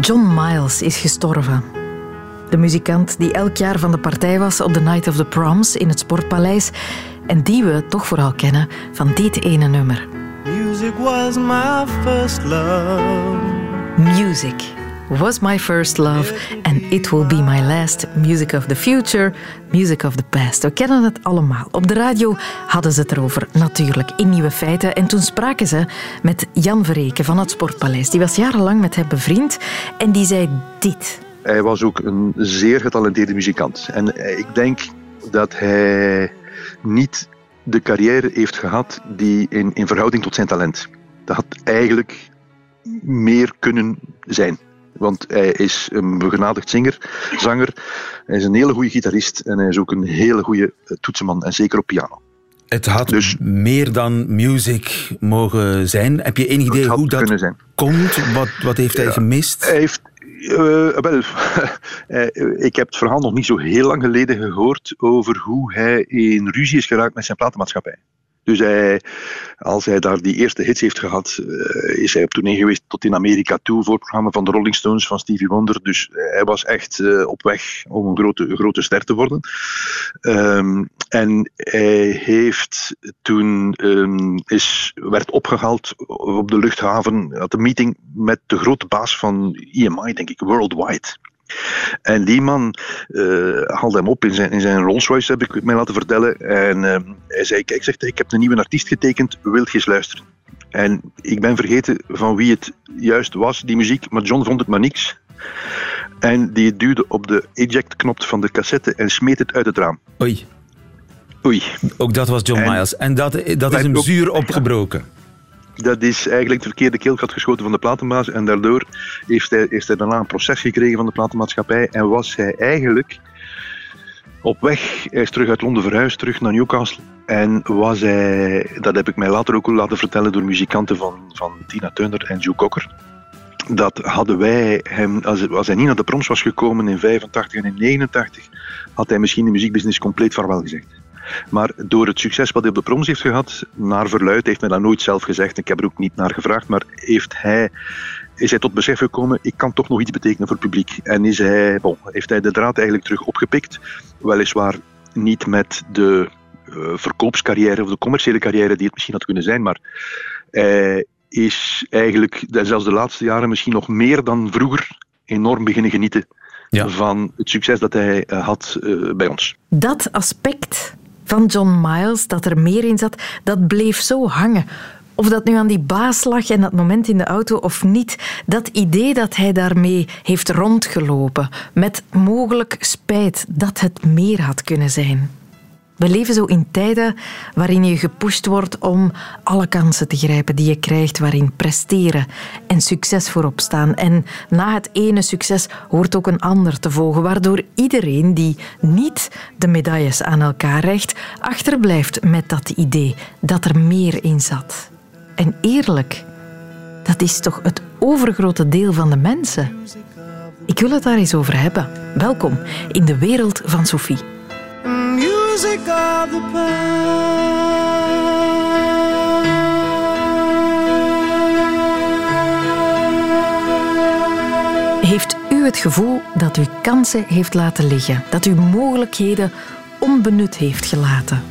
John Miles is gestorven. De muzikant die elk jaar van de partij was op de Night of the Proms in het Sportpaleis en die we toch vooral kennen van dit ene nummer. Music was my first love. Music was my first love and it will be my last. Music of the future, music of the past. We kennen het allemaal. Op de radio hadden ze het erover, natuurlijk, in Nieuwe Feiten. En toen spraken ze met Jan Verreken van het Sportpaleis. Die was jarenlang met hem bevriend en die zei dit. Hij was ook een zeer getalenteerde muzikant. En ik denk dat hij niet de carrière heeft gehad die in, in verhouding tot zijn talent. Dat had eigenlijk meer kunnen zijn. Want hij is een begenadigd zinger, zanger. Hij is een hele goede gitarist en hij is ook een hele goede eh, toetsenman. En zeker op piano. Het had dus, meer dan music mogen zijn. Heb je enig idee hoe dat zijn. komt? Wat, wat heeft hij gemist? Hij heeft uh, wel, ik heb het verhaal nog niet zo heel lang geleden gehoord over hoe hij in ruzie is geraakt met zijn platenmaatschappij. Dus hij, als hij daar die eerste hits heeft gehad, uh, is hij op tournee geweest tot in Amerika toe voor het programma van de Rolling Stones van Stevie Wonder. Dus hij was echt uh, op weg om een grote, grote ster te worden. Um, en hij heeft toen um, is, werd opgehaald op de luchthaven, had een meeting met de grote baas van EMI, denk ik, Worldwide. En die man uh, haalde hem op in zijn, in zijn Rolls Royce, heb ik mij laten vertellen. En uh, hij zei, kijk, zegt, ik heb een nieuwe artiest getekend, wilt je eens luisteren? En ik ben vergeten van wie het juist was, die muziek, maar John vond het maar niks. En die duwde op de eject-knop van de cassette en smeet het uit het raam. Oei. Oei. Ook dat was John Miles. En dat, dat is hem zuur opgebroken dat is eigenlijk het verkeerde keelgat geschoten van de platenbaas. En daardoor heeft hij, heeft hij daarna een proces gekregen van de platenmaatschappij. En was hij eigenlijk op weg. Hij is terug uit Londen verhuisd, terug naar Newcastle. En was hij, dat heb ik mij later ook laten vertellen door muzikanten van, van Tina Turner en Joe Cocker. Dat hadden wij hem, als, als hij niet naar de proms was gekomen in 85 en in 89, had hij misschien de muziekbusiness compleet vaarwel gezegd. Maar door het succes wat hij op de proms heeft gehad, naar verluid, heeft hij dat nooit zelf gezegd. Ik heb er ook niet naar gevraagd, maar heeft hij is hij tot besef gekomen, ik kan toch nog iets betekenen voor het publiek. En is hij, bon, heeft hij de draad eigenlijk terug opgepikt. Weliswaar niet met de uh, verkoopscarrière of de commerciële carrière die het misschien had kunnen zijn, maar hij is eigenlijk, zelfs de laatste jaren misschien nog meer dan vroeger, enorm beginnen genieten van het succes dat hij uh, had uh, bij ons. Dat aspect van John Miles, dat er meer in zat, dat bleef zo hangen. Of dat nu aan die baas lag en dat moment in de auto of niet, dat idee dat hij daarmee heeft rondgelopen, met mogelijk spijt dat het meer had kunnen zijn. We leven zo in tijden waarin je gepusht wordt om alle kansen te grijpen die je krijgt, waarin presteren en succes voorop staan. En na het ene succes hoort ook een ander te volgen, waardoor iedereen die niet de medailles aan elkaar recht, achterblijft met dat idee dat er meer in zat. En eerlijk, dat is toch het overgrote deel van de mensen. Ik wil het daar eens over hebben. Welkom in de wereld van Sophie Heeft u het gevoel dat u kansen heeft laten liggen, dat u mogelijkheden onbenut heeft gelaten?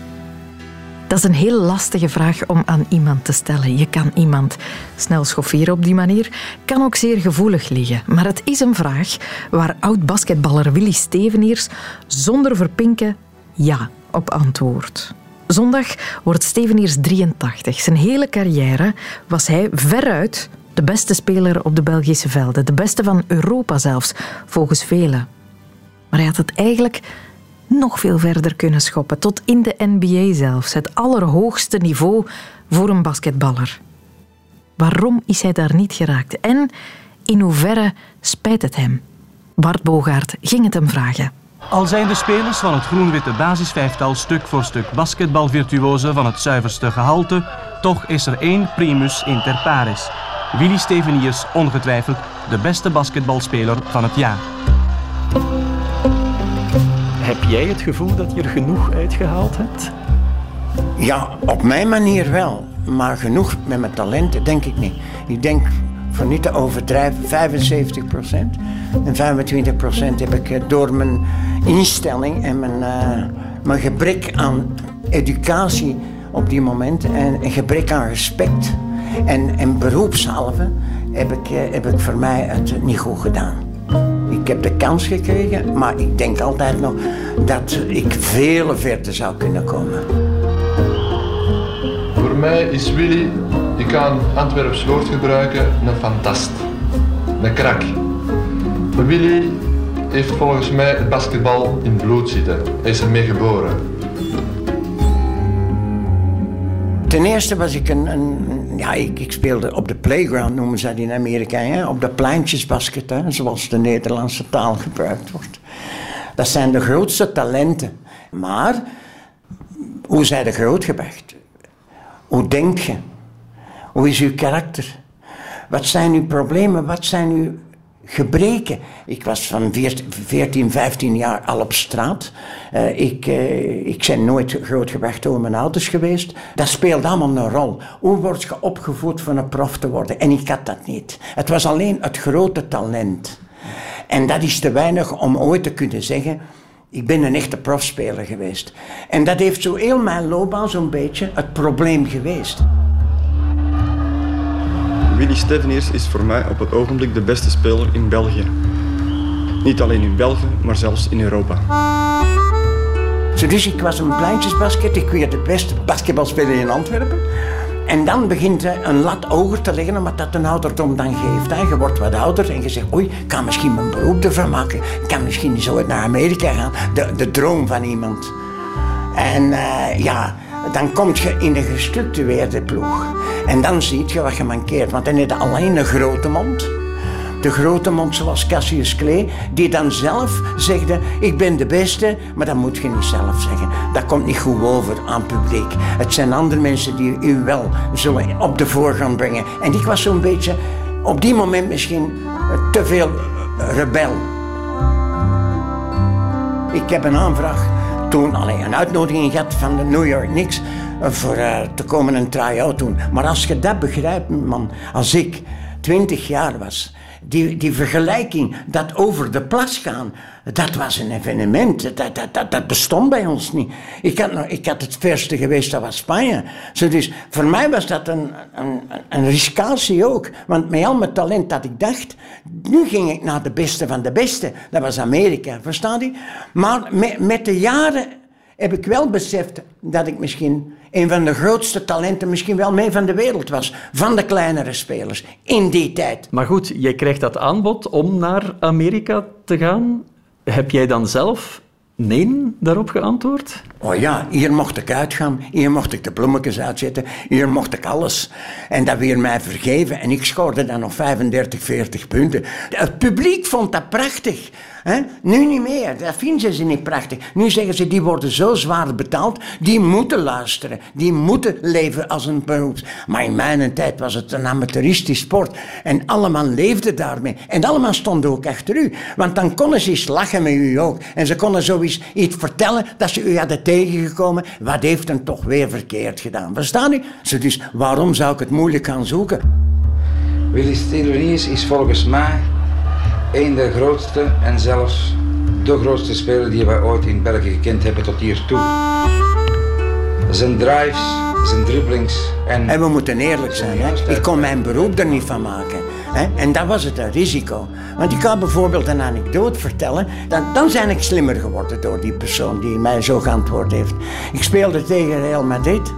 Dat is een heel lastige vraag om aan iemand te stellen. Je kan iemand snel schofferen op die manier, kan ook zeer gevoelig liggen. Maar het is een vraag waar oud-basketballer Willy Steveniers zonder verpinken ja op antwoord. Zondag wordt Steveniers 83. Zijn hele carrière was hij veruit de beste speler op de Belgische velden. De beste van Europa zelfs, volgens velen. Maar hij had het eigenlijk nog veel verder kunnen schoppen, tot in de NBA zelfs. Het allerhoogste niveau voor een basketballer. Waarom is hij daar niet geraakt? En in hoeverre spijt het hem? Bart Bogaert ging het hem vragen. Al zijn de spelers van het groen-witte basisvijftal stuk voor stuk basketbalvirtuozen van het zuiverste gehalte, toch is er één primus inter pares. Willy Steveniers ongetwijfeld de beste basketbalspeler van het jaar. Heb jij het gevoel dat je er genoeg uitgehaald hebt? Ja, op mijn manier wel. Maar genoeg met mijn talenten denk ik niet. Ik denk voor niet te overdrijven, 75 procent. En 25 procent heb ik eh, door mijn instelling en mijn, uh, mijn gebrek aan educatie op die moment en een gebrek aan respect en, en beroepshalve heb ik, eh, heb ik voor mij het niet goed gedaan. Ik heb de kans gekregen, maar ik denk altijd nog dat ik veel verder zou kunnen komen. Voor mij is Willy, ik kan Antwerps woord gebruiken, een fantast. Een krak. Willy heeft volgens mij het basketbal in bloed zitten. Hij is ermee geboren. Ten eerste was ik een, ja, ik, ik, speelde op de playground, noemen ze dat in Amerika, hè? op de pleintjesbasket, hè? zoals de Nederlandse taal gebruikt wordt. Dat zijn de grootste talenten. Maar hoe zijn de grootgebracht? Hoe denk je? Hoe is uw karakter? Wat zijn uw problemen? Wat zijn uw gebreken. Ik was van 14, 15 jaar al op straat. Uh, ik, uh, ik ben nooit grootgebracht door mijn ouders geweest. Dat speelt allemaal een rol. Hoe word je opgevoed van een prof te worden? En ik had dat niet. Het was alleen het grote talent. En dat is te weinig om ooit te kunnen zeggen... Ik ben een echte profspeler geweest. En dat heeft zo heel mijn loopbaan zo'n beetje het probleem geweest. Willy Steveniers is voor mij op het ogenblik de beste speler in België. Niet alleen in België, maar zelfs in Europa. Dus ik was een pleintjesbasket. Ik werd de beste basketbalspeler in Antwerpen. En dan begint een lat hoger te liggen, omdat dat een ouderdom dan geeft. Je wordt wat ouder en je zegt, oei, ik kan misschien mijn beroep ervan maken. Ik kan misschien zo naar Amerika gaan. De, de droom van iemand. En uh, ja, dan kom je in een gestructureerde ploeg. En dan zie je wat je mankeert. Want dan heb je alleen een grote mond. De grote mond zoals Cassius Clay, die dan zelf zegde, ik ben de beste, maar dat moet je niet zelf zeggen. Dat komt niet goed over aan het publiek. Het zijn andere mensen die u wel zullen op de voorgrond brengen. En ik was zo'n beetje, op die moment misschien, te veel rebel. Ik heb een aanvraag toen alleen een uitnodiging gehad van de New York Knicks eh, voor uh, te komen een try-out doen. Maar als je dat begrijpt, man, als ik 20 jaar was, die, die vergelijking, dat over de plas gaan, dat was een evenement. Dat, dat, bestond bij ons niet. Ik had, ik had het verste geweest, dat was Spanje. Dus voor mij was dat een, een, ook. Want met al mijn talent dat ik dacht, nu ging ik naar de beste van de beste. Dat was Amerika, verstaat u? Maar met, met de jaren heb ik wel beseft dat ik misschien een van de grootste talenten, misschien wel mee van de wereld was. Van de kleinere spelers in die tijd. Maar goed, jij krijgt dat aanbod om naar Amerika te gaan. Heb jij dan zelf nee daarop geantwoord? Oh ja, hier mocht ik uitgaan. Hier mocht ik de bloemetjes uitzetten. Hier mocht ik alles. En dat weer mij vergeven. En ik scoorde dan nog 35, 40 punten. Het publiek vond dat prachtig. Nu niet meer, dat vinden ze niet prachtig. Nu zeggen ze, die worden zo zwaar betaald, die moeten luisteren. Die moeten leven als een beroep. Maar in mijn tijd was het een amateuristisch sport. En allemaal leefden daarmee. En allemaal stonden ook achter u. Want dan konden ze eens lachen met u ook. En ze konden zoiets iets vertellen dat ze u hadden tegengekomen. Wat heeft hem toch weer verkeerd gedaan? Verstaan u? Dus waarom zou ik het moeilijk gaan zoeken? Willy Stelonius is volgens mij een der grootste en zelfs de grootste speler die wij ooit in België gekend hebben tot hier toe. Zijn drives, zijn dribblings en... En we moeten eerlijk zijn, hè? ik kon mijn beroep er niet van maken. Hè? En dat was het een risico. Want ik kan bijvoorbeeld een anekdote vertellen. Dan, dan ben ik slimmer geworden door die persoon die mij zo geantwoord heeft. Ik speelde tegen Real Madrid.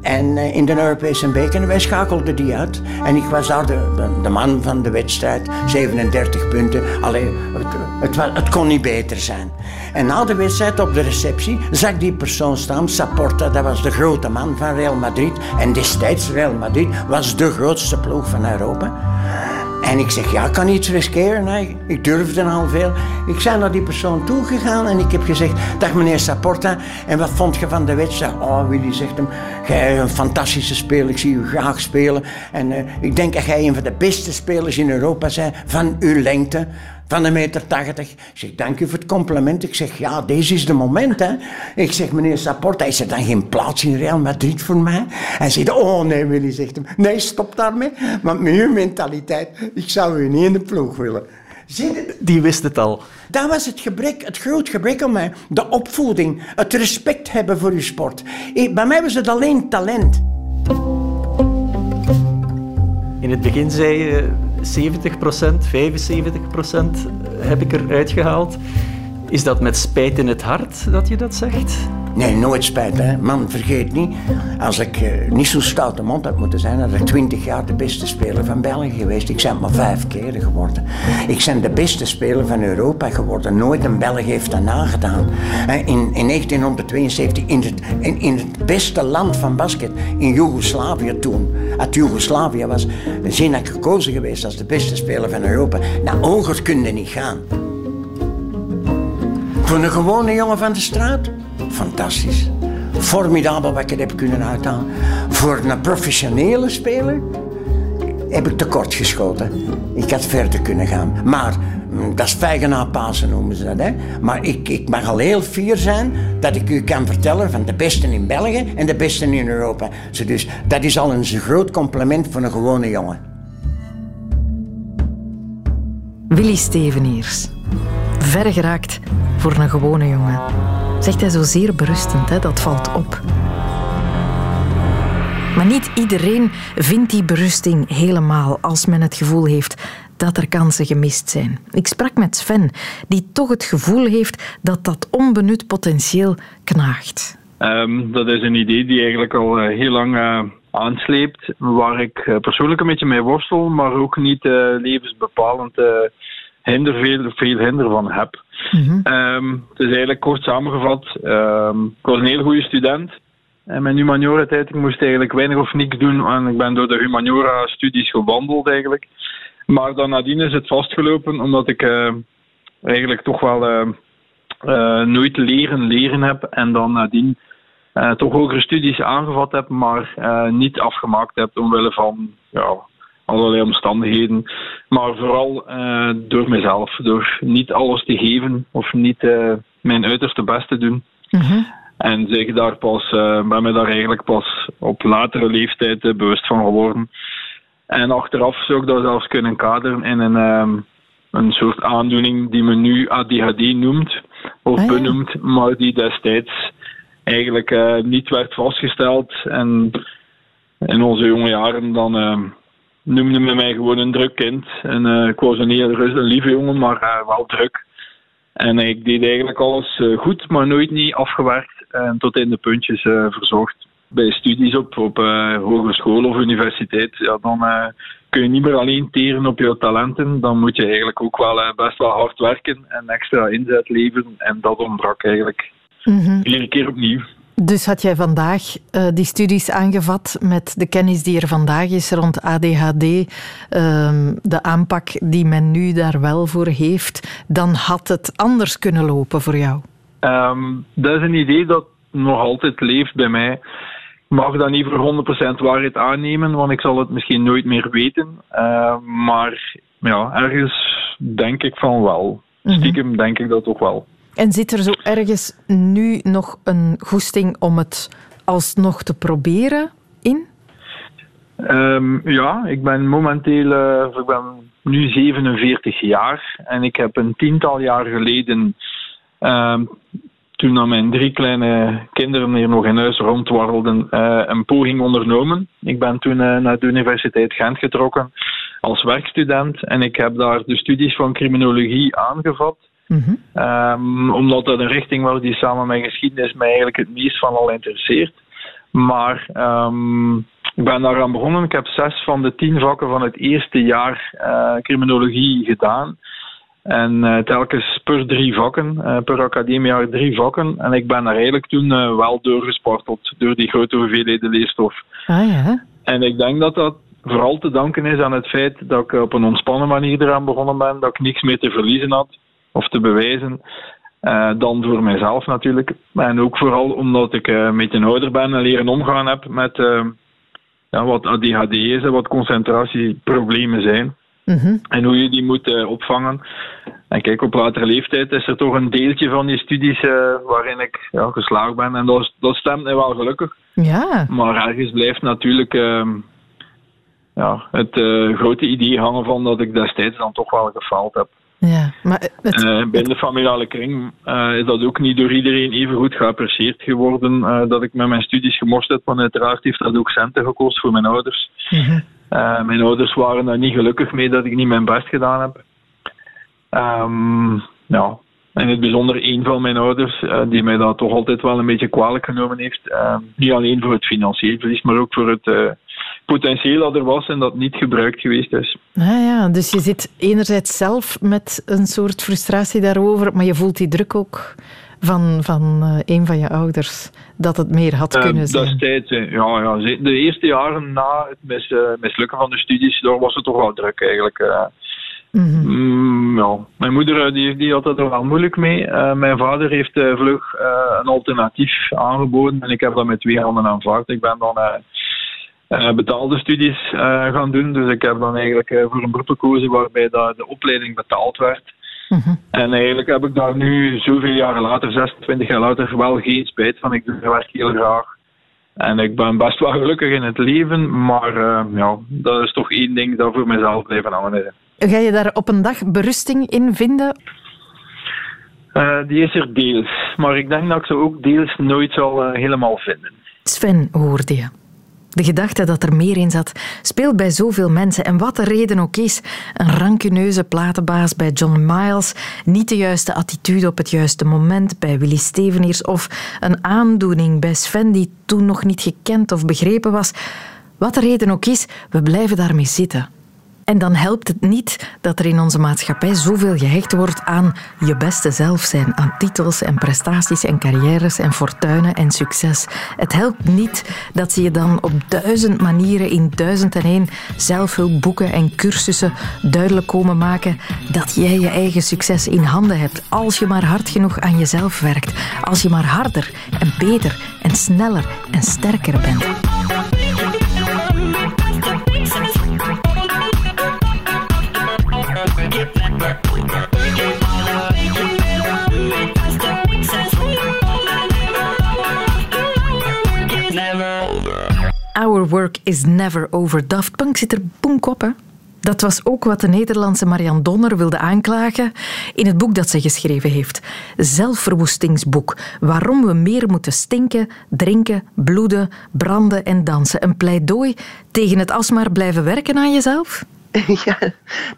En eh, in de Europese beker, wij schakelden die uit. En ik was daar de, de, man van de wedstrijd, 37 punten. Allee, het, het, het, kon niet beter zijn. En na de wedstrijd op de receptie zag die persoon staan, Saporta, dat was de grote man van Real Madrid. En destijds Real Madrid was de grootste ploeg van Europa. En ik zeg, ja, ik kan iets riskeren. Nee, ik durfde al veel. Ik ben naar die persoon toegegaan en ik heb gezegd, dag meneer Saporta, en wat vond je van de wedstrijd? Oh, Willy zegt hem, jij een fantastische speler, ik zie u graag spelen. En uh, ik denk dat jij een van de beste spelers in Europa bent van uw lengte. Van een meter tachtig. Ik zeg, dank u voor het compliment. Ik zeg, ja, deze is de moment, hè. Ik zeg, meneer Saporta, is er dan geen plaats in Real Madrid voor mij? Hij zegt, oh nee, Willy, zegt hem. Nee, stop daarmee. Want met uw mentaliteit, ik zou u niet in de ploeg willen. Die wist het al. Dat was het gebrek, het groot gebrek aan mij. De opvoeding, het respect hebben voor uw sport. Bij mij was het alleen talent. In het begin zei je 70% 75% heb ik eruit gehaald. Is dat met spijt in het hart dat je dat zegt? Nee, nooit spijt. Hè. Man, vergeet niet, als ik uh, niet zo'n stoute mond had moeten zijn, had ik twintig jaar de beste speler van België geweest. Ik ben maar vijf keren geworden. Ik ben de beste speler van Europa geworden. Nooit een Belg heeft dat nagedaan. In, in 1972, in het, in, het beste land van basket, in Joegoslavië toen, uit Joegoslavië was Zenak gekozen geweest als de beste speler van Europa. Nou, ogen kunnen niet gaan. Voor een gewone jongen van de straat fantastisch. Formidabel wat ik het heb kunnen uithalen. Voor een professionele speler heb ik tekort geschoten. Ik had verder kunnen gaan. Maar mm, dat is vijgen na Pasen noemen ze dat. Hè? Maar ik, ik mag al heel fier zijn dat ik u kan vertellen van de beste in België en de beste in Europa. Dus dat is al een groot compliment voor een gewone jongen. Willy Steveniers. Ver geraakt voor een gewone jongen. Zegt hij zo zeer berustend, hè? dat valt op. Maar niet iedereen vindt die berusting helemaal als men het gevoel heeft dat er kansen gemist zijn. Ik sprak met Sven, die toch het gevoel heeft dat dat onbenut potentieel knaagt. Um, dat is een idee die eigenlijk al eh, heel lang uh, aansleept, waar ik uh, persoonlijk een beetje mee worstel, maar ook niet levensbepalend hinder, veel, veel hinder van heb. Mm het is eigenlijk kort samengevat. Um, ik was een heel goede student. En mijn humaniora-tijd, ik moest eigenlijk weinig of niks doen. En ik ben door de humaniora-studies gewandeld eigenlijk. Maar dan nadien is het vastgelopen, omdat ik uh, eigenlijk toch wel uh, uh, nooit leren leren heb. En dan nadien toch hogere studies aangevat heb, maar niet afgemaakt heb omwille van ja, allerlei omstandigheden. Maar vooral uh, door mezelf, door niet alles te geven of niet uh, mijn uiterste best te doen. Mm En zich daar pas, uh, ben me daar eigenlijk pas op latere leeftijd bewust van geworden. En achteraf zou ik dat zelfs kunnen kaderen in een, um, een soort aandoening die men nu ADHD noemt, of ah, benoemt, maar die destijds eigenlijk niet werd vastgesteld. En in onze jonge jaren dan ehm, noemde me mij gewoon een druk kind. En uh, ik was een heel rustig, lieve jongen, maar uh, wel druk. En ik deed eigenlijk alles uh, goed, maar nooit niet afgewerkt en tot in de puntjes verzorgd. Bij studies op, op hogeschool of universiteit, ja, dan kun je niet meer alleen teren op jouw talenten. Dan moet je eigenlijk ook wel best wel hard werken en extra inzet leveren. En dat ontbrak eigenlijk mm iedere keer opnieuw. Dus had jij vandaag uh, die studies aangevat met de kennis die er vandaag is rond ADHD, uh, ehm, de aanpak die men nu daar wel voor heeft, dan had het anders kunnen lopen voor jou? Um, dat is een idee dat nog altijd leeft bij mij. Ik mag dat niet voor 100% waarheid aannemen, want ik zal het misschien nooit meer weten. Uh, maar ja, ergens denk ik van wel. Mhm. Stiekem denk ik dat toch wel. En zit er zo ergens nu nog een goesting om het alsnog te proberen in? Um, ja, ik ben momenteel uh, ik ben nu 47 jaar en ik heb een tiental jaar geleden, uh, toen mijn drie kleine kinderen hier nog in huis rondwarrelden, uh, een poging ondernomen. Ik ben toen uh, naar de Universiteit Gent getrokken als werkstudent en ik heb daar de studies van criminologie aangevat. Mm omdat dat een richting was die samen met geschiedenis mij eigenlijk het meest van al interesseert. Maar um, ik ben daaraan begonnen. Ik heb zes van de tien vakken van het eerste jaar uh, criminologie gedaan. En uh, telkens per drie vakken, uh, per academiejaar drie vakken. En ik ben daar eigenlijk toen wel doorgesparteld door die grote hoeveelheden leesstof. Ah, ja. En ik denk dat dat vooral te danken is aan het feit dat ik op een ontspannen manier eraan begonnen ben, dat ik niks meer te verliezen had of te bewijzen. Uh, dan voor mijzelf natuurlijk. En ook vooral omdat ik uh, een beetje ouder ben en leren omgaan heb met uh, ja, wat ADHD is en wat concentratieproblemen zijn. Mhm. En hoe je die moet opvangen. En kijk, op latere leeftijd is er toch een deeltje van die studies waarin ik ja, geslaagd ben. En dat, dat stemt mij wel gelukkig. Ja. Maar ergens blijft natuurlijk uh, ja, het grote idee hangen van dat ik destijds dan toch wel gefaald heb. Ja, maar het... binnen de familiale kring is dat ook niet door iedereen even goed geapprecieerd geworden dat ik met mijn studies gemorst heb. Want uiteraard heeft dat ook centen gekost voor mijn ouders. Uh, mijn ouders waren daar niet gelukkig mee dat ik niet mijn best gedaan heb. Um, ja, in het bijzonder een van mijn ouders, die mij dat toch altijd wel een beetje kwalijk genomen heeft. Niet alleen voor het financieel verlies, maar ook voor het potentieel dat er was en dat niet gebruikt geweest is. Ah ja, dus je zit enerzijds zelf met een soort frustratie daarover, maar je voelt die druk ook van, van uh, een van je ouders dat het meer had uh, kunnen zijn? Destijds, ja, ja. De eerste jaren na het mis, uh, mislukken van de studies, daar was het toch wel druk eigenlijk. Mm -hmm. ja. Mijn moeder die, die had het er wel moeilijk mee. mijn vader heeft vlug een alternatief aangeboden en ik heb dat met twee handen aanvaard. Ik ben dan betaalde studies gaan doen, dus ik heb dan eigenlijk voor een beroep gekozen waarbij dat de opleiding betaald werd. Mhm. En eigenlijk heb ik daar nu zoveel jaren later, 26 jaar later, wel geen spijt van. Ik doe het werk heel graag. En ik ben best wel gelukkig in het leven, maar ja, dat is toch één ding dat voor mezelf blijven hangen Ga je daar op een dag berusting in vinden? Die is er deels, maar ik denk dat ik ze ook deels nooit zal helemaal vinden. Sven hoorde je. De gedachte dat er meer in zat speelt bij zoveel mensen. En wat de reden ook is, een rancuneuze platenbaas bij John Miles, niet de juiste attitude op het juiste moment bij Willy Steveniers of een aandoening bij Sven die toen nog niet gekend of begrepen was. Wat de reden ook is, we blijven daarmee zitten. En dan helpt het niet dat er in onze maatschappij zoveel gehecht wordt aan je beste zelf zijn, aan titels en prestaties en carrières en fortuinen en succes. Het helpt niet dat ze je dan op duizend manieren in duizend en één zelfhulpboeken en cursussen duidelijk komen maken dat jij je eigen succes in handen hebt als je maar hard genoeg aan jezelf werkt, als je maar harder en beter en sneller en sterker bent. Our work is never over. Daft Punk zit er bonk op? Dat was ook wat de Nederlandse Marianne Donner wilde aanklagen in het boek dat ze geschreven heeft. Zelfverwoestingsboek. Waarom we meer moeten stinken, drinken, bloeden, branden en dansen. Een pleidooi tegen het alsmaar blijven werken aan jezelf? Ja,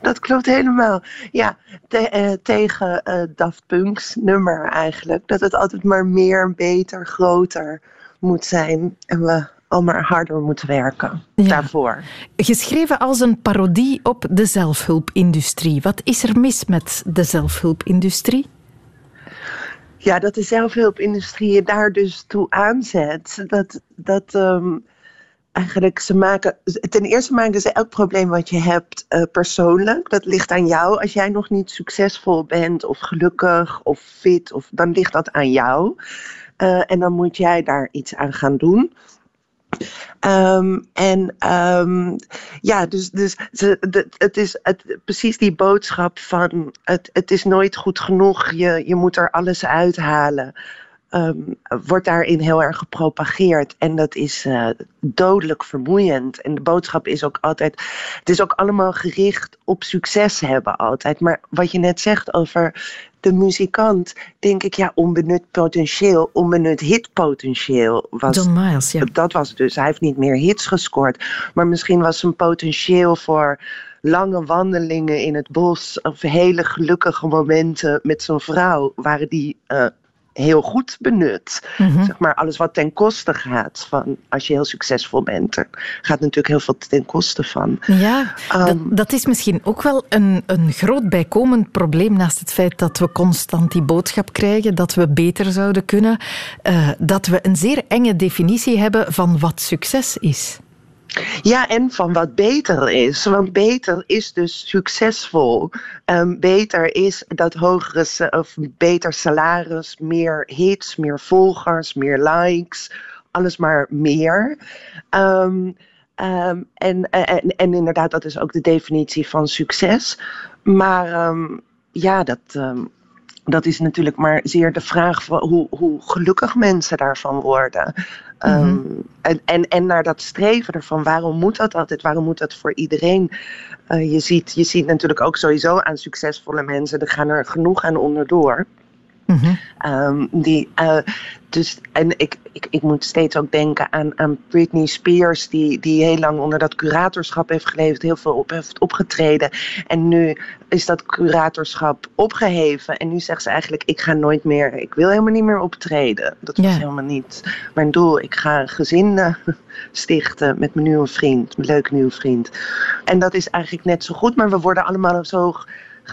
dat klopt helemaal. Ja, eh, tegen uh, Daft Punk's nummer eigenlijk. Dat het altijd maar meer, beter, groter moet zijn. En we al maar harder moeten werken daarvoor. Geschreven als een parodie op de zelfhulpindustrie. Wat is er mis met de zelfhulpindustrie? Ja, dat de zelfhulpindustrie je daar dus toe aanzet. Dat, dat ehm, eigenlijk ze maken. Ten eerste maken ze elk probleem wat je hebt uh, persoonlijk. Dat ligt aan jou. Als jij nog niet succesvol bent, of gelukkig, of fit, of, dan ligt dat aan jou. Uh, en dan moet jij daar iets aan gaan doen. Um, en um, ja, dus, dus het is het, precies die boodschap van het, het is nooit goed genoeg, je, je moet er alles uithalen um, wordt daarin heel erg gepropageerd. En dat is uh, dodelijk vermoeiend. En de boodschap is ook altijd: het is ook allemaal gericht op succes hebben, altijd. Maar wat je net zegt over de muzikant, denk ik, ja, onbenut potentieel, onbenut hitpotentieel. Was, John Miles, ja. Dat was dus. Hij heeft niet meer hits gescoord. Maar misschien was zijn potentieel voor lange wandelingen in het bos of hele gelukkige momenten met zijn vrouw, waren die uh, heel goed benut. Mhm. Zeg maar, alles wat ten koste gaat van als je heel succesvol bent, er gaat natuurlijk heel veel ten koste van. Ja, dat, ehm, dat, is misschien ook wel een, een groot bijkomend probleem naast het feit dat we constant die boodschap krijgen, dat we beter zouden kunnen, uh, dat we een zeer enge definitie hebben van wat succes is. Ja, en van wat beter is. Want beter is dus succesvol. Um, beter is dat hogere of beter salaris, meer hits, meer volgers, meer likes, alles maar meer. Um, Ehm, en, en, en inderdaad, dat is ook de definitie van succes. Maar ehm, ja, dat, ehm, dat is natuurlijk maar zeer de vraag van hoe, hoe gelukkig mensen daarvan worden. Mhm. en, en, en naar dat streven ervan, waarom moet dat altijd? Waarom moet dat voor iedereen? Uh, je, ziet, je ziet natuurlijk ook sowieso aan succesvolle mensen, er gaan er genoeg aan onderdoor. Mm die, uh, dus, en ik, ik, ik moet steeds ook denken aan, aan Britney Spears, die, die heel lang onder dat curatorschap heeft geleefd, heel veel op heeft opgetreden. En nu is dat curatorschap opgeheven. En nu zegt ze eigenlijk: Ik ga nooit meer, ik wil helemaal niet meer optreden. Dat was helemaal niet mijn doel. Ik ga een gezin eh, stichten met mijn nieuwe vriend, mijn leuke nieuwe vriend. En dat is eigenlijk net zo goed, maar we worden allemaal zo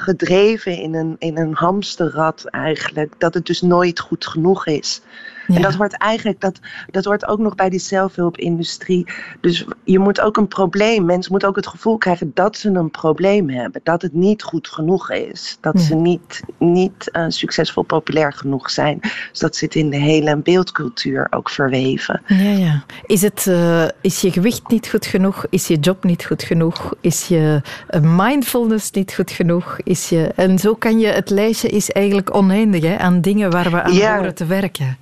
gedreven in een, in een hamsterrad eigenlijk. Dat het dus nooit goed genoeg is. En dat wordt eigenlijk, dat, dat wordt ook nog bij die zelfhulpindustrie. Dus je moet ook een probleem, mensen moeten ook het gevoel krijgen dat ze een probleem hebben. Dat het niet goed genoeg is. Dat ze niet, niet uh, succesvol populair genoeg zijn. Dus dat zit in de hele beeldcultuur ook verweven. Ja, ja. Is, het, uh, is je gewicht niet goed genoeg? Is je job niet goed genoeg? Is je uh, mindfulness niet goed genoeg? Is je, en zo kan je, het lijstje is eigenlijk oneindig hè, aan dingen waar we aan ja. horen te werken.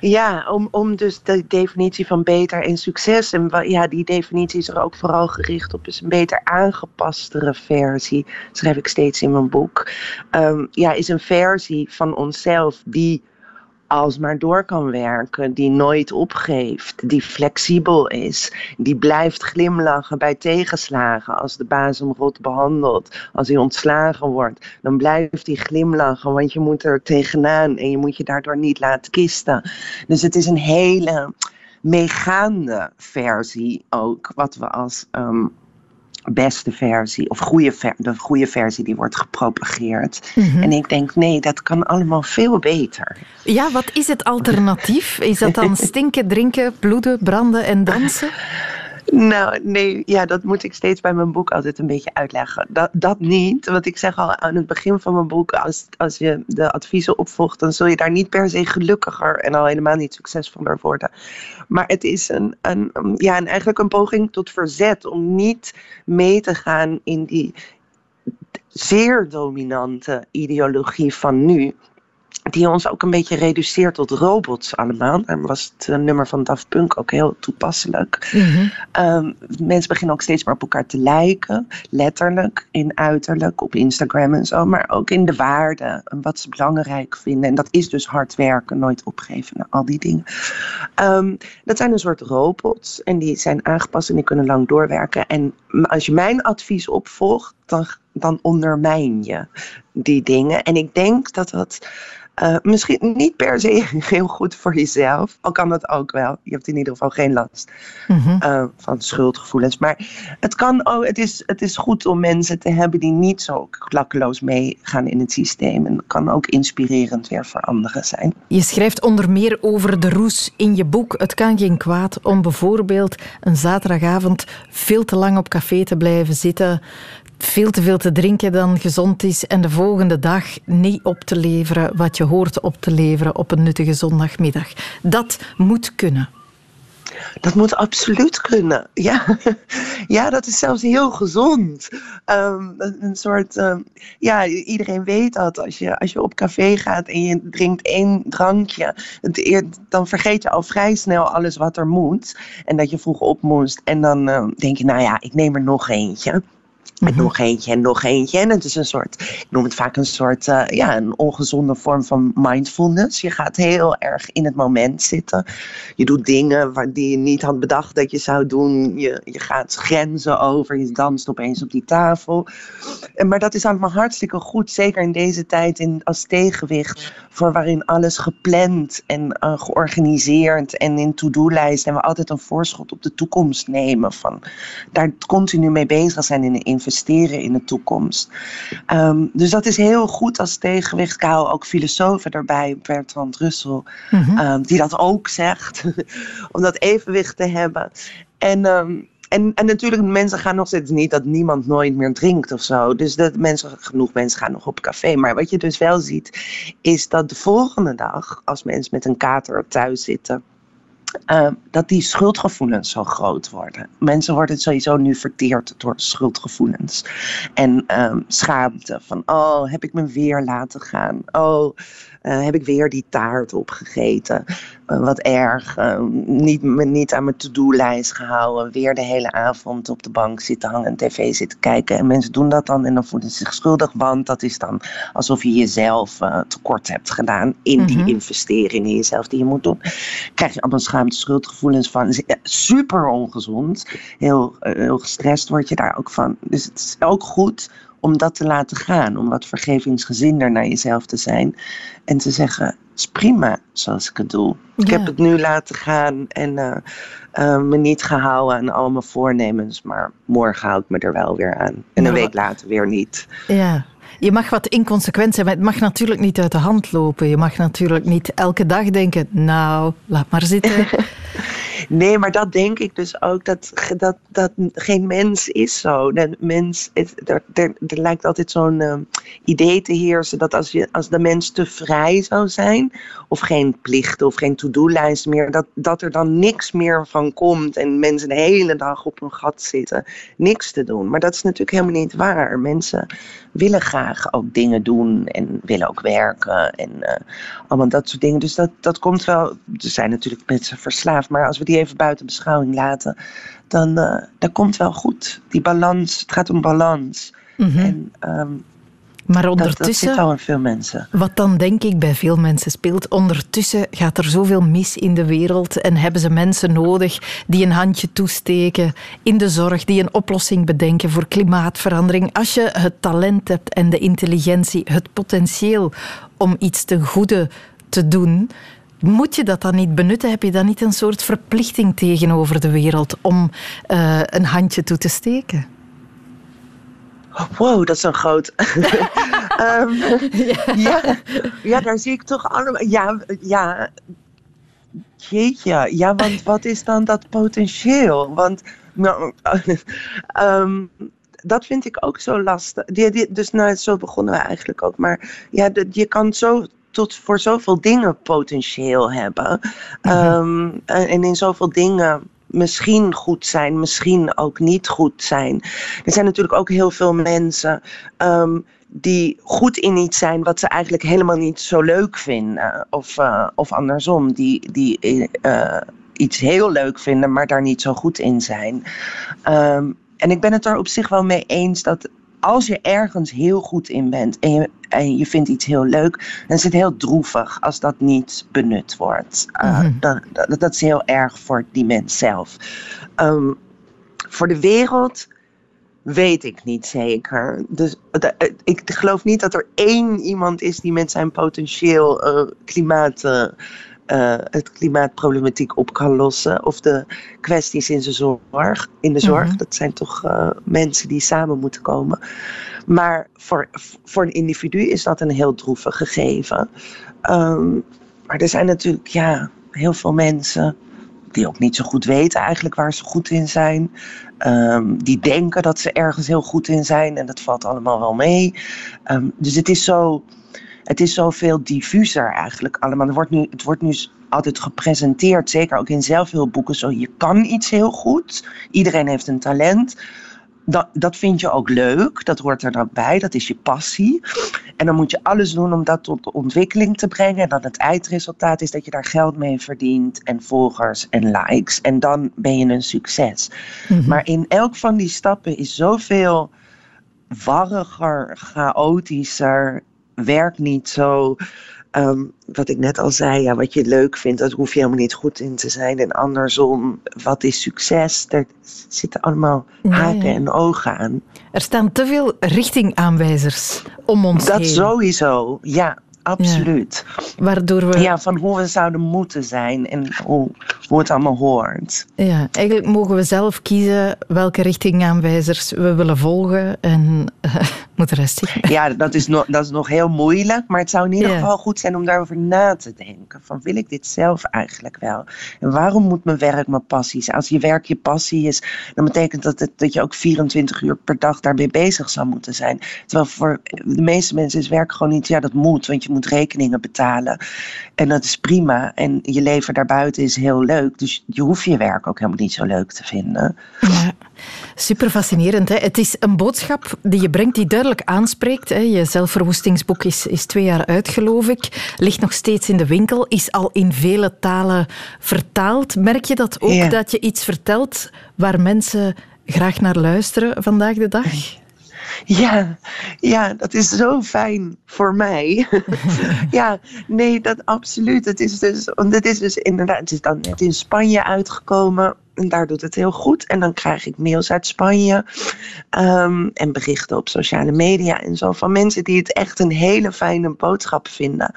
Ja, om, om dus de definitie van beter en succes. En ja, die definitie is er ook vooral gericht op dus een beter aangepastere versie. Schrijf ik steeds in mijn boek. Um, ja, is een versie van onszelf die alsmaar door kan werken, die nooit opgeeft, die flexibel is, die blijft glimlachen bij tegenslagen. Als de baas hem rot behandelt, als hij ontslagen wordt, dan blijft hij glimlachen, want je moet er tegenaan en je moet je daardoor niet laten kisten. Dus het is een hele meegaande versie ook, wat we als ehm, beste versie of goede ver, de goede versie die wordt gepropageerd. Mhm. En ik denk, nee, dat kan allemaal veel beter. Ja, wat is het alternatief? Is dat dan stinken, drinken, bloeden, branden en dansen? Nou, nee, ja, dat moet ik steeds bij mijn boek altijd een beetje uitleggen. Dat, dat niet, want ik zeg al aan het begin van mijn boek, als, als je de adviezen opvolgt, dan zul je daar niet per se gelukkiger en al helemaal niet succesvoller worden. Maar het is een, een, ja, en eigenlijk een poging tot verzet om niet mee te gaan in die zeer dominante ideologie van nu die ons ook een beetje reduceert tot robots allemaal. En was het eh, nummer van Daft Punk ook heel toepasselijk. Mm mensen beginnen ook steeds meer op elkaar te lijken. Letterlijk, in uiterlijk, op Instagram en zo. Maar ook in de waarden en wat ze belangrijk vinden. En dat is dus hard werken, nooit opgeven, al die dingen. Um, dat zijn een soort robots. En die zijn aangepast en die kunnen lang doorwerken. En als je mijn advies opvolgt, dan, dan ondermijn je die dingen. En ik denk dat dat uh, misschien niet per se heel goed voor jezelf, al kan dat ook wel. Je hebt in ieder geval geen last mm uh, van schuldgevoelens. Maar het, kan ook, het, is, het is goed om mensen te hebben die niet zo klakkeloos meegaan in het systeem. En kan ook inspirerend weer voor anderen zijn. Je schrijft onder meer over de roes in je boek. Het kan geen kwaad om bijvoorbeeld een zaterdagavond veel te lang op café te blijven zitten veel te veel te drinken dan gezond is en de volgende dag niet op te leveren wat je hoort op te leveren op een nuttige zondagmiddag. Dat moet kunnen. Dat moet absoluut kunnen. Ja, ja dat is zelfs heel gezond. Um, een soort, um, ja, iedereen weet dat. Als je, als je op café gaat en je drinkt één drankje, dan vergeet je al vrij snel alles wat er moet. En dat je vroeg op moest. En dan uh, denk je, nou ja, ik neem er nog eentje. En mhm. nog eentje en nog eentje. En het is een soort, ik noem het vaak een soort, uh, ja, een ongezonde vorm van mindfulness. Je gaat heel erg in het moment zitten. Je doet dingen waar, die je niet had bedacht dat je zou doen. Je, je gaat grenzen over, je danst opeens op die tafel. En, maar dat is allemaal hartstikke goed, zeker in deze tijd in, als tegenwicht voor waarin alles gepland en uh, georganiseerd en in to-do-lijst en we altijd een voorschot op de toekomst nemen. Van daar continu mee bezig zijn in de investeren in de toekomst. Ehm, dus dat is heel goed als tegenwicht. Ik hou ook filosofen erbij, Bertrand Russell, mhm. ehm, die dat ook zegt. om dat evenwicht te hebben. En, ehm, en, en natuurlijk, mensen gaan nog steeds niet dat niemand nooit meer drinkt of zo. Dus dat mensen, genoeg mensen gaan nog op café. Maar wat je dus wel ziet, is dat de volgende dag, als mensen met een kater thuis zitten Ehm, dat die schuldgevoelens zo groot worden. Mensen worden sowieso nu verteerd door schuldgevoelens. En um, schaamte van, oh, heb ik me weer laten gaan? Oh, uh, heb ik weer die taart opgegeten? Uh, wat erg. Uh, niet, me niet aan mijn to-do-lijst gehouden. Weer de hele avond op de bank zitten hangen en tv zitten kijken. En mensen doen dat dan en dan voelen ze zich schuldig. Want dat is dan alsof je jezelf tekort hebt gedaan in die Mhm. investering in jezelf die je moet doen. Krijg je allemaal schaamte, schuldgevoelens van. Is, eh, Super ongezond. Heel, eh, heel gestrest word je daar ook van. Dus het is ook goed om dat te laten gaan. Om wat vergevingsgezinder naar jezelf te zijn. En te zeggen, is prima zoals ik het doe. Ik heb het nu laten gaan en eh, eh, me niet gehouden aan al mijn voornemens. Maar morgen hou ik me er wel weer aan. En een week later weer niet. Ja. Je mag wat inconsequent zijn, maar het mag natuurlijk niet uit de hand lopen. Je mag natuurlijk niet elke dag denken, nou, laat maar zitten. Nee, maar dat denk ik dus ook, dat, dat, dat geen mens is zo. Mens, het, er, er, lijkt altijd zo'n eh, idee te heersen dat als, je, als de mens te vrij zou zijn, of geen plichten of geen to-do-lijst meer, dat, dat er dan niks meer van komt en mensen de hele dag op hun gat zitten, niks te doen. Maar dat is natuurlijk helemaal niet waar. Mensen willen graag ook dingen doen en willen ook werken en eh, allemaal dat soort dingen. Dus dat, dat komt wel. Er zijn natuurlijk mensen verslaafd, maar als we die even buiten beschouwing laten, dan eh, dat komt wel goed. Die balans, het gaat om balans. Mhm. En ehm, Maar dat, dat ondertussen, zit al in veel mensen. wat dan denk ik bij veel mensen speelt, ondertussen gaat er zoveel mis in de wereld en hebben ze mensen nodig die een handje toesteken in de zorg, die een oplossing bedenken voor klimaatverandering. Als je het talent hebt en de intelligentie, het potentieel om iets ten goede te doen, moet je dat dan niet benutten? Heb je dan niet een soort verplichting tegenover de wereld om eh, een handje toe te steken? Wow, dat is een groot. Ehm, ja. Ja, daar zie ik toch allemaal. Ja, ja. Jeetje, ja, want wat is dan dat potentieel? Want nou, ehm, dat vind ik ook zo lastig. Die, die, dus nou, zo begonnen we eigenlijk ook. Maar ja, de- je kan zo tot voor zoveel dingen potentieel hebben. Ehm, en, en in zoveel dingen misschien goed zijn, misschien ook niet goed zijn. Er zijn natuurlijk ook heel veel mensen ehm, die goed in iets zijn wat ze eigenlijk helemaal niet zo leuk vinden. Of, eh, of andersom, die, die eh, iets heel leuk vinden, maar daar niet zo goed in zijn. Ehm, en ik ben het er op zich wel mee eens dat als je ergens heel goed in bent en je, en je vindt iets heel leuk, dan is het heel droevig als dat niet benut wordt. Uh, Mhm. dat, dat is heel erg voor die mens zelf. Ehm, voor de wereld weet ik niet zeker. Dus de- ik geloof niet dat er één iemand is die met zijn potentieel eh, klimaat. eh, eh, het klimaatproblematiek op kan lossen. Of de kwesties in, zijn zorg, in de zorg. Mhm. Dat zijn toch eh, mensen die samen moeten komen. Maar voor, voor een individu is dat een heel droevig gegeven. Ehm, maar er zijn natuurlijk ja, heel veel mensen die ook niet zo goed weten eigenlijk waar ze goed in zijn. Ehm, die denken dat ze ergens heel goed in zijn en dat valt allemaal wel mee. Ehm, dus het is zo, het is zoveel diffuser eigenlijk allemaal. Het wordt nu, het wordt nu altijd gepresenteerd, zeker ook in zelfhulpboeken, zo je kan iets heel goed. Iedereen heeft een talent. Dat, dat vind je ook leuk, dat hoort er dan bij, dat is je passie. En dan moet je alles doen om dat tot ontwikkeling te brengen. En dan het eindresultaat is dat je daar geld mee verdient en volgers en likes. En dan ben je een succes. Maar in elk van die stappen is zoveel warriger, chaotischer, werkt niet zo. Ehm, wat ik net al zei, ja, wat je leuk vindt, dat hoef je helemaal niet goed in te zijn. En andersom, wat is succes? Er zitten allemaal haken ja. en ogen aan. Er staan te veel richtingaanwijzers om ons Dat heen. sowieso, ja, absoluut. Waardoor we... Ja, van hoe we zouden moeten zijn en hoe, hoe het allemaal hoort. Ja, eigenlijk mogen we zelf kiezen welke richtingaanwijzers we willen volgen en eh, moet de rest zien. Ja, dat is, nog, dat is nog heel moeilijk, maar het zou in ieder Ja. geval goed zijn om daarover na te denken. Van wil ik dit zelf eigenlijk wel? En waarom moet mijn werk mijn passie zijn? Als je werk je passie is, dan betekent dat het, dat je ook 24 uur per dag daarmee bezig zou moeten zijn. Terwijl voor de meeste mensen is werk gewoon niet, ja dat moet, want je moet moet rekeningen betalen. En dat is prima. En je leven daarbuiten is heel leuk. Dus je hoeft je werk ook helemaal niet zo leuk te vinden. Ja, super fascinerend. Hè? Het is een boodschap die je brengt die duidelijk aanspreekt. Hè? Je zelfverwoestingsboek is, is twee jaar uit, geloof ik. Ligt nog steeds in de winkel. Is al in vele talen vertaald. Merk je dat ook, dat je iets vertelt waar mensen graag naar luisteren vandaag de dag? Ja, ja, dat is zo fijn voor mij. ja, nee, dat absoluut. Het is dus, het is dus inderdaad, het is dan net in Spanje uitgekomen. En daar doet het heel goed. En dan krijg ik mails uit Spanje. Ehm, en berichten op sociale media en zo. Van mensen die het echt een hele fijne boodschap vinden.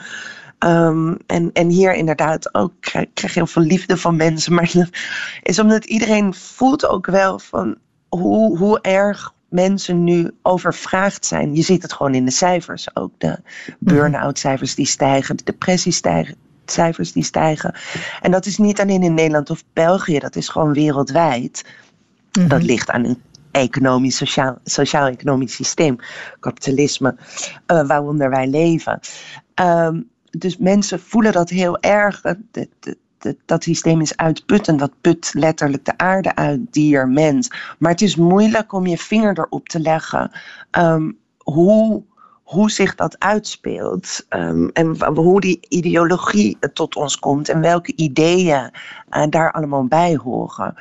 Ehm, en, en hier inderdaad ook krijg, krijg heel veel liefde van mensen. Maar dat is omdat iedereen voelt ook wel van hoe, hoe erg mensen nu overvraagd zijn. Je ziet het gewoon in de cijfers ook. De burn-out cijfers die stijgen, de depressiecijfers die stijgen. En dat is niet alleen in Nederland of België, dat is gewoon wereldwijd. Mhm. Dat ligt aan een economisch, sociaal, sociaal-economisch systeem, kapitalisme, uh, waaronder wij leven. Um, dus mensen voelen dat heel erg. De, de, dat systeem is uitputtend. Dat put letterlijk de aarde uit, dier, mens. Maar het is moeilijk om je vinger erop te leggen um, hoe, hoe zich dat uitspeelt. Um, en hoe die ideologie tot ons komt en welke ideeën uh, daar allemaal bij horen.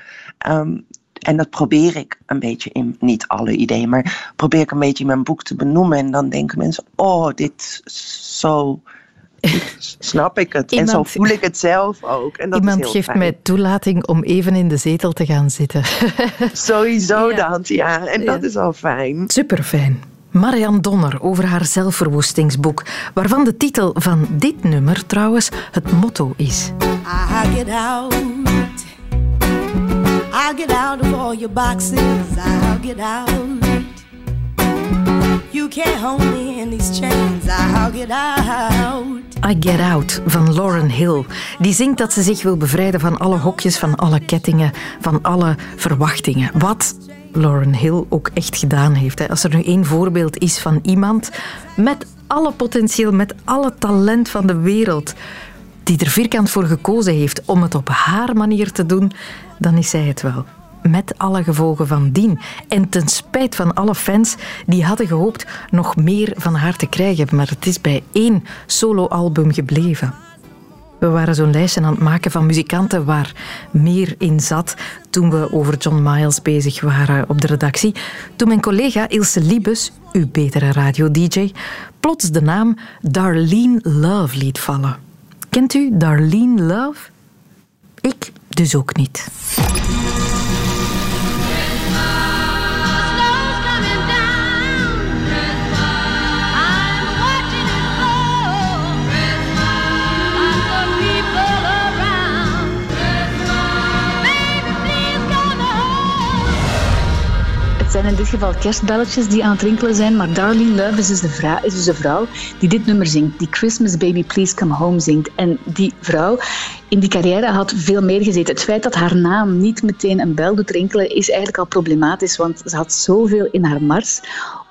Um, en dat probeer ik een beetje in, niet alle ideeën, maar probeer ik een beetje in mijn boek te benoemen. En dan denken mensen, oh, dit is zo snap ik het. en zo voel ik het zelf ook. En dat iemand is geeft mij toelating om even in de zetel te gaan zitten. Sowieso ja. dat, ja. En dat is al fijn. Super fijn. Marianne Donner over haar zelfverwoestingsboek, waarvan de titel van dit nummer trouwens het motto is. I get out. I'll get out of all your boxes. I'll get out. You can't hold me in these chains. I'll get out. I Get Out van Lauren Hill. Die zingt dat ze zich wil bevrijden van alle hokjes, van alle kettingen, van alle verwachtingen. Wat Lauren Hill ook echt gedaan heeft. Als er nu één voorbeeld is van iemand met alle potentieel, met alle talent van de wereld, die er vierkant voor gekozen heeft om het op haar manier te doen, dan is zij het wel met alle gevolgen van dien. En ten spijt van alle fans die hadden gehoopt nog meer van haar te krijgen, maar het is bij één soloalbum gebleven. We waren zo'n lijstje aan het maken van muzikanten waar meer in zat toen we over John Miles bezig waren op de redactie. Toen mijn collega Ilse Liebes, uw betere radio-dj, plots de naam Darlene Love liet vallen. Kent u Darlene Love? Ik dus ook niet. Het zijn in dit geval kerstbelletjes die aan het rinkelen zijn, maar Darlene Love is dus, de vrouw, is dus de vrouw die dit nummer zingt, die Christmas Baby Please Come Home zingt. En die vrouw in die carrière had veel meer gezeten. Het feit dat haar naam niet meteen een bel doet rinkelen is eigenlijk al problematisch, want ze had zoveel in haar mars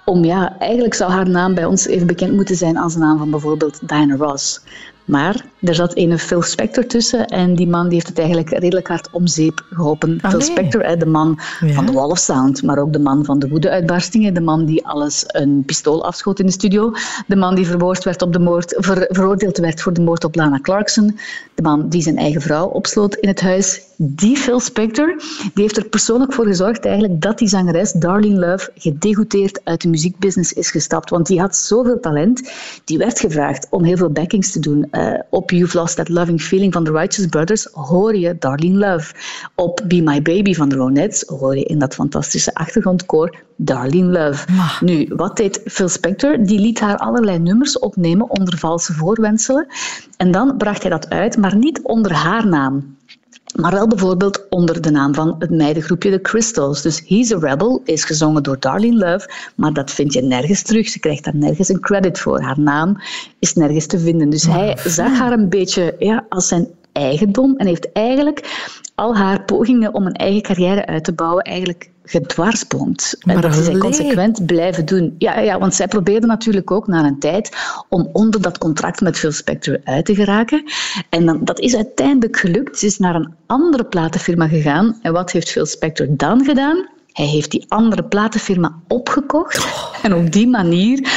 om ja, eigenlijk zou haar naam bij ons even bekend moeten zijn als de naam van bijvoorbeeld Diana Ross. Maar er zat een Phil Spector tussen en die man die heeft het eigenlijk redelijk hard om zeep geholpen. Phil Spector, de man van de Wall of Sound, maar ook de man van de woede-uitbarstingen, de man die alles een pistool afschoot in de studio, de man die verwoord werd op de moord, veroordeeld werd voor de moord op Lana Clarkson, de man die zijn eigen vrouw opsloot in het huis. Die Phil Spector, die heeft er persoonlijk voor gezorgd eigenlijk dat die zangeres Darlene Love gedegoteerd uit de muziekbusiness is gestapt, want die had zoveel talent. Die werd gevraagd om heel veel backings te doen uh, op You've Lost That Loving Feeling van The Righteous Brothers hoor je Darlene Love. Op Be My Baby van The Ronettes hoor je in dat fantastische achtergrondkoor Darlene Love. Nu, wat deed Phil Spector? Die liet haar allerlei nummers opnemen onder valse voorwenselen. En dan bracht hij dat uit, maar niet onder haar naam. Maar wel bijvoorbeeld onder de naam van het meidengroepje The Crystals. Dus He's a Rebel is gezongen door Darlene Love, maar dat vind je nergens terug. Ze krijgt daar nergens een credit voor. Haar naam is nergens te vinden. Dus hij zag haar een beetje ja, als zijn eigendom en heeft eigenlijk al haar pogingen om een eigen carrière uit te bouwen eigenlijk gedwarsboomd. En dat is zij consequent blijven doen. Ja, ja, want zij probeerde natuurlijk ook na een tijd om onder dat contract met Phil Spector uit te geraken. En dan, dat is uiteindelijk gelukt. Ze is naar een andere platenfirma gegaan. En wat heeft Phil Spector dan gedaan? Hij heeft die andere platenfirma opgekocht. En op die manier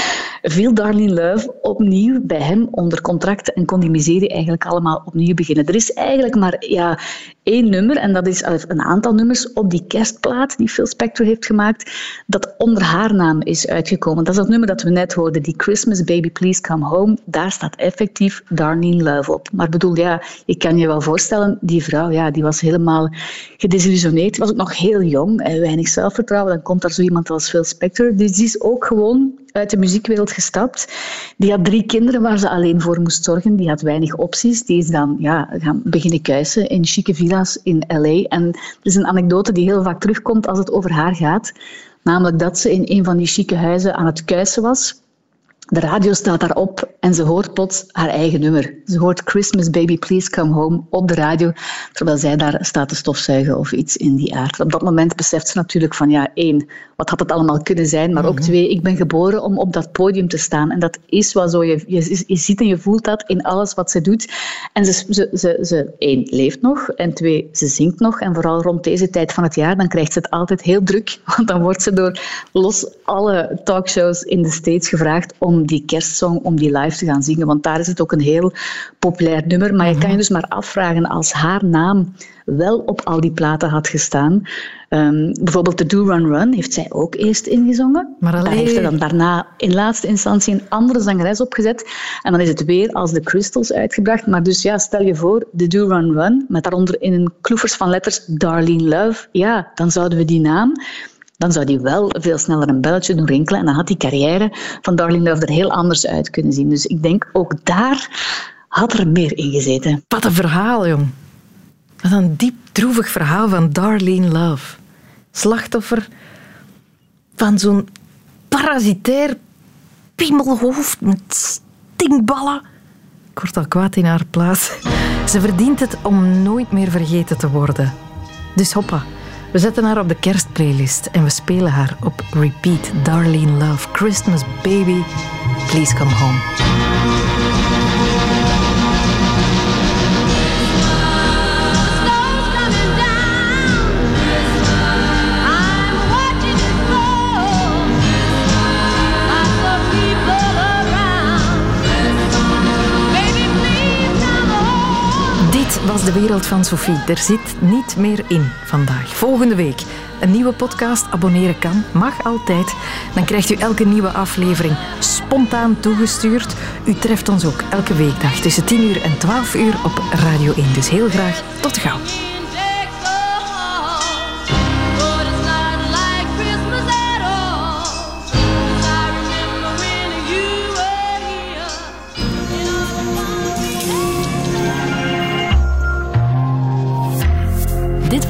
viel Darlene Love opnieuw bij hem onder contract en kon die miserie eigenlijk allemaal opnieuw beginnen. Er is eigenlijk maar ja, één nummer, en dat is een aantal nummers op die kerstplaat die Phil Spector heeft gemaakt, dat onder haar naam is uitgekomen. Dat is dat nummer dat we net hoorden, die Christmas Baby Please Come Home. Daar staat effectief Darlene Love op. Maar bedoel, ja, ik kan je wel voorstellen, die vrouw, ja, die was helemaal gedesillusioneerd. Was ook nog heel jong, weinig zelfvertrouwen. Dan komt daar zo iemand als Phil Spector. Dus die is ook gewoon uit de muziekwereld gestapt. Die had drie kinderen waar ze alleen voor moest zorgen. Die had weinig opties. Die is dan ja, gaan beginnen kuisen in chique villa's in L.A. En er is een anekdote die heel vaak terugkomt als het over haar gaat. Namelijk dat ze in een van die chique huizen aan het kuisen was. De radio staat daarop en ze hoort plots haar eigen nummer. Ze hoort Christmas Baby Please Come Home op de radio, terwijl zij daar staat te stofzuigen of iets in die aard. Op dat moment beseft ze natuurlijk van ja, één, wat had het allemaal kunnen zijn, maar ook mhm. twee, ik ben geboren om op dat podium te staan. En dat is wel zo, je, je, je ziet en je voelt dat in alles wat ze doet. En ze, ze, ze, ze, één, leeft nog en twee, ze zingt nog. En vooral rond deze tijd van het jaar, dan krijgt ze het altijd heel druk, want dan wordt ze door los alle talkshows in de States gevraagd om die kerstsong, om die live te gaan zingen. Want daar is het ook een heel populair nummer. Maar je kan je dus maar afvragen, als haar naam wel op al die platen had gestaan. Um, bijvoorbeeld de Do Run Run heeft zij ook eerst ingezongen. Maar alleen... Daar heeft ze dan daarna in laatste instantie een andere zangeres opgezet. En dan is het weer als de Crystals uitgebracht. Maar dus ja, stel je voor, de Do Run Run, met daaronder in een kloevers van letters Darlene Love. Ja, dan zouden we die naam dan zou die wel veel sneller een belletje doen rinkelen en dan had die carrière van Darlene Love er heel anders uit kunnen zien. Dus ik denk ook daar had er meer in gezeten. Wat een verhaal, jong. Wat een diep droevig verhaal van Darlene Love. Slachtoffer van zo'n parasitair piemelhoofd met stinkballen. Ik word al kwaad in haar plaats. Ze verdient het om nooit meer vergeten te worden. Dus hoppa. We zetten haar op de kerstplaylist en we spelen haar op repeat. Darlene Love, Christmas Baby, Please Come Home. Was de wereld van Sophie. Er zit niet meer in vandaag. Volgende week een nieuwe podcast. Abonneren kan, mag altijd. Dan krijgt u elke nieuwe aflevering spontaan toegestuurd. U treft ons ook elke weekdag tussen 10 uur en 12 uur op Radio 1. Dus heel graag tot gauw.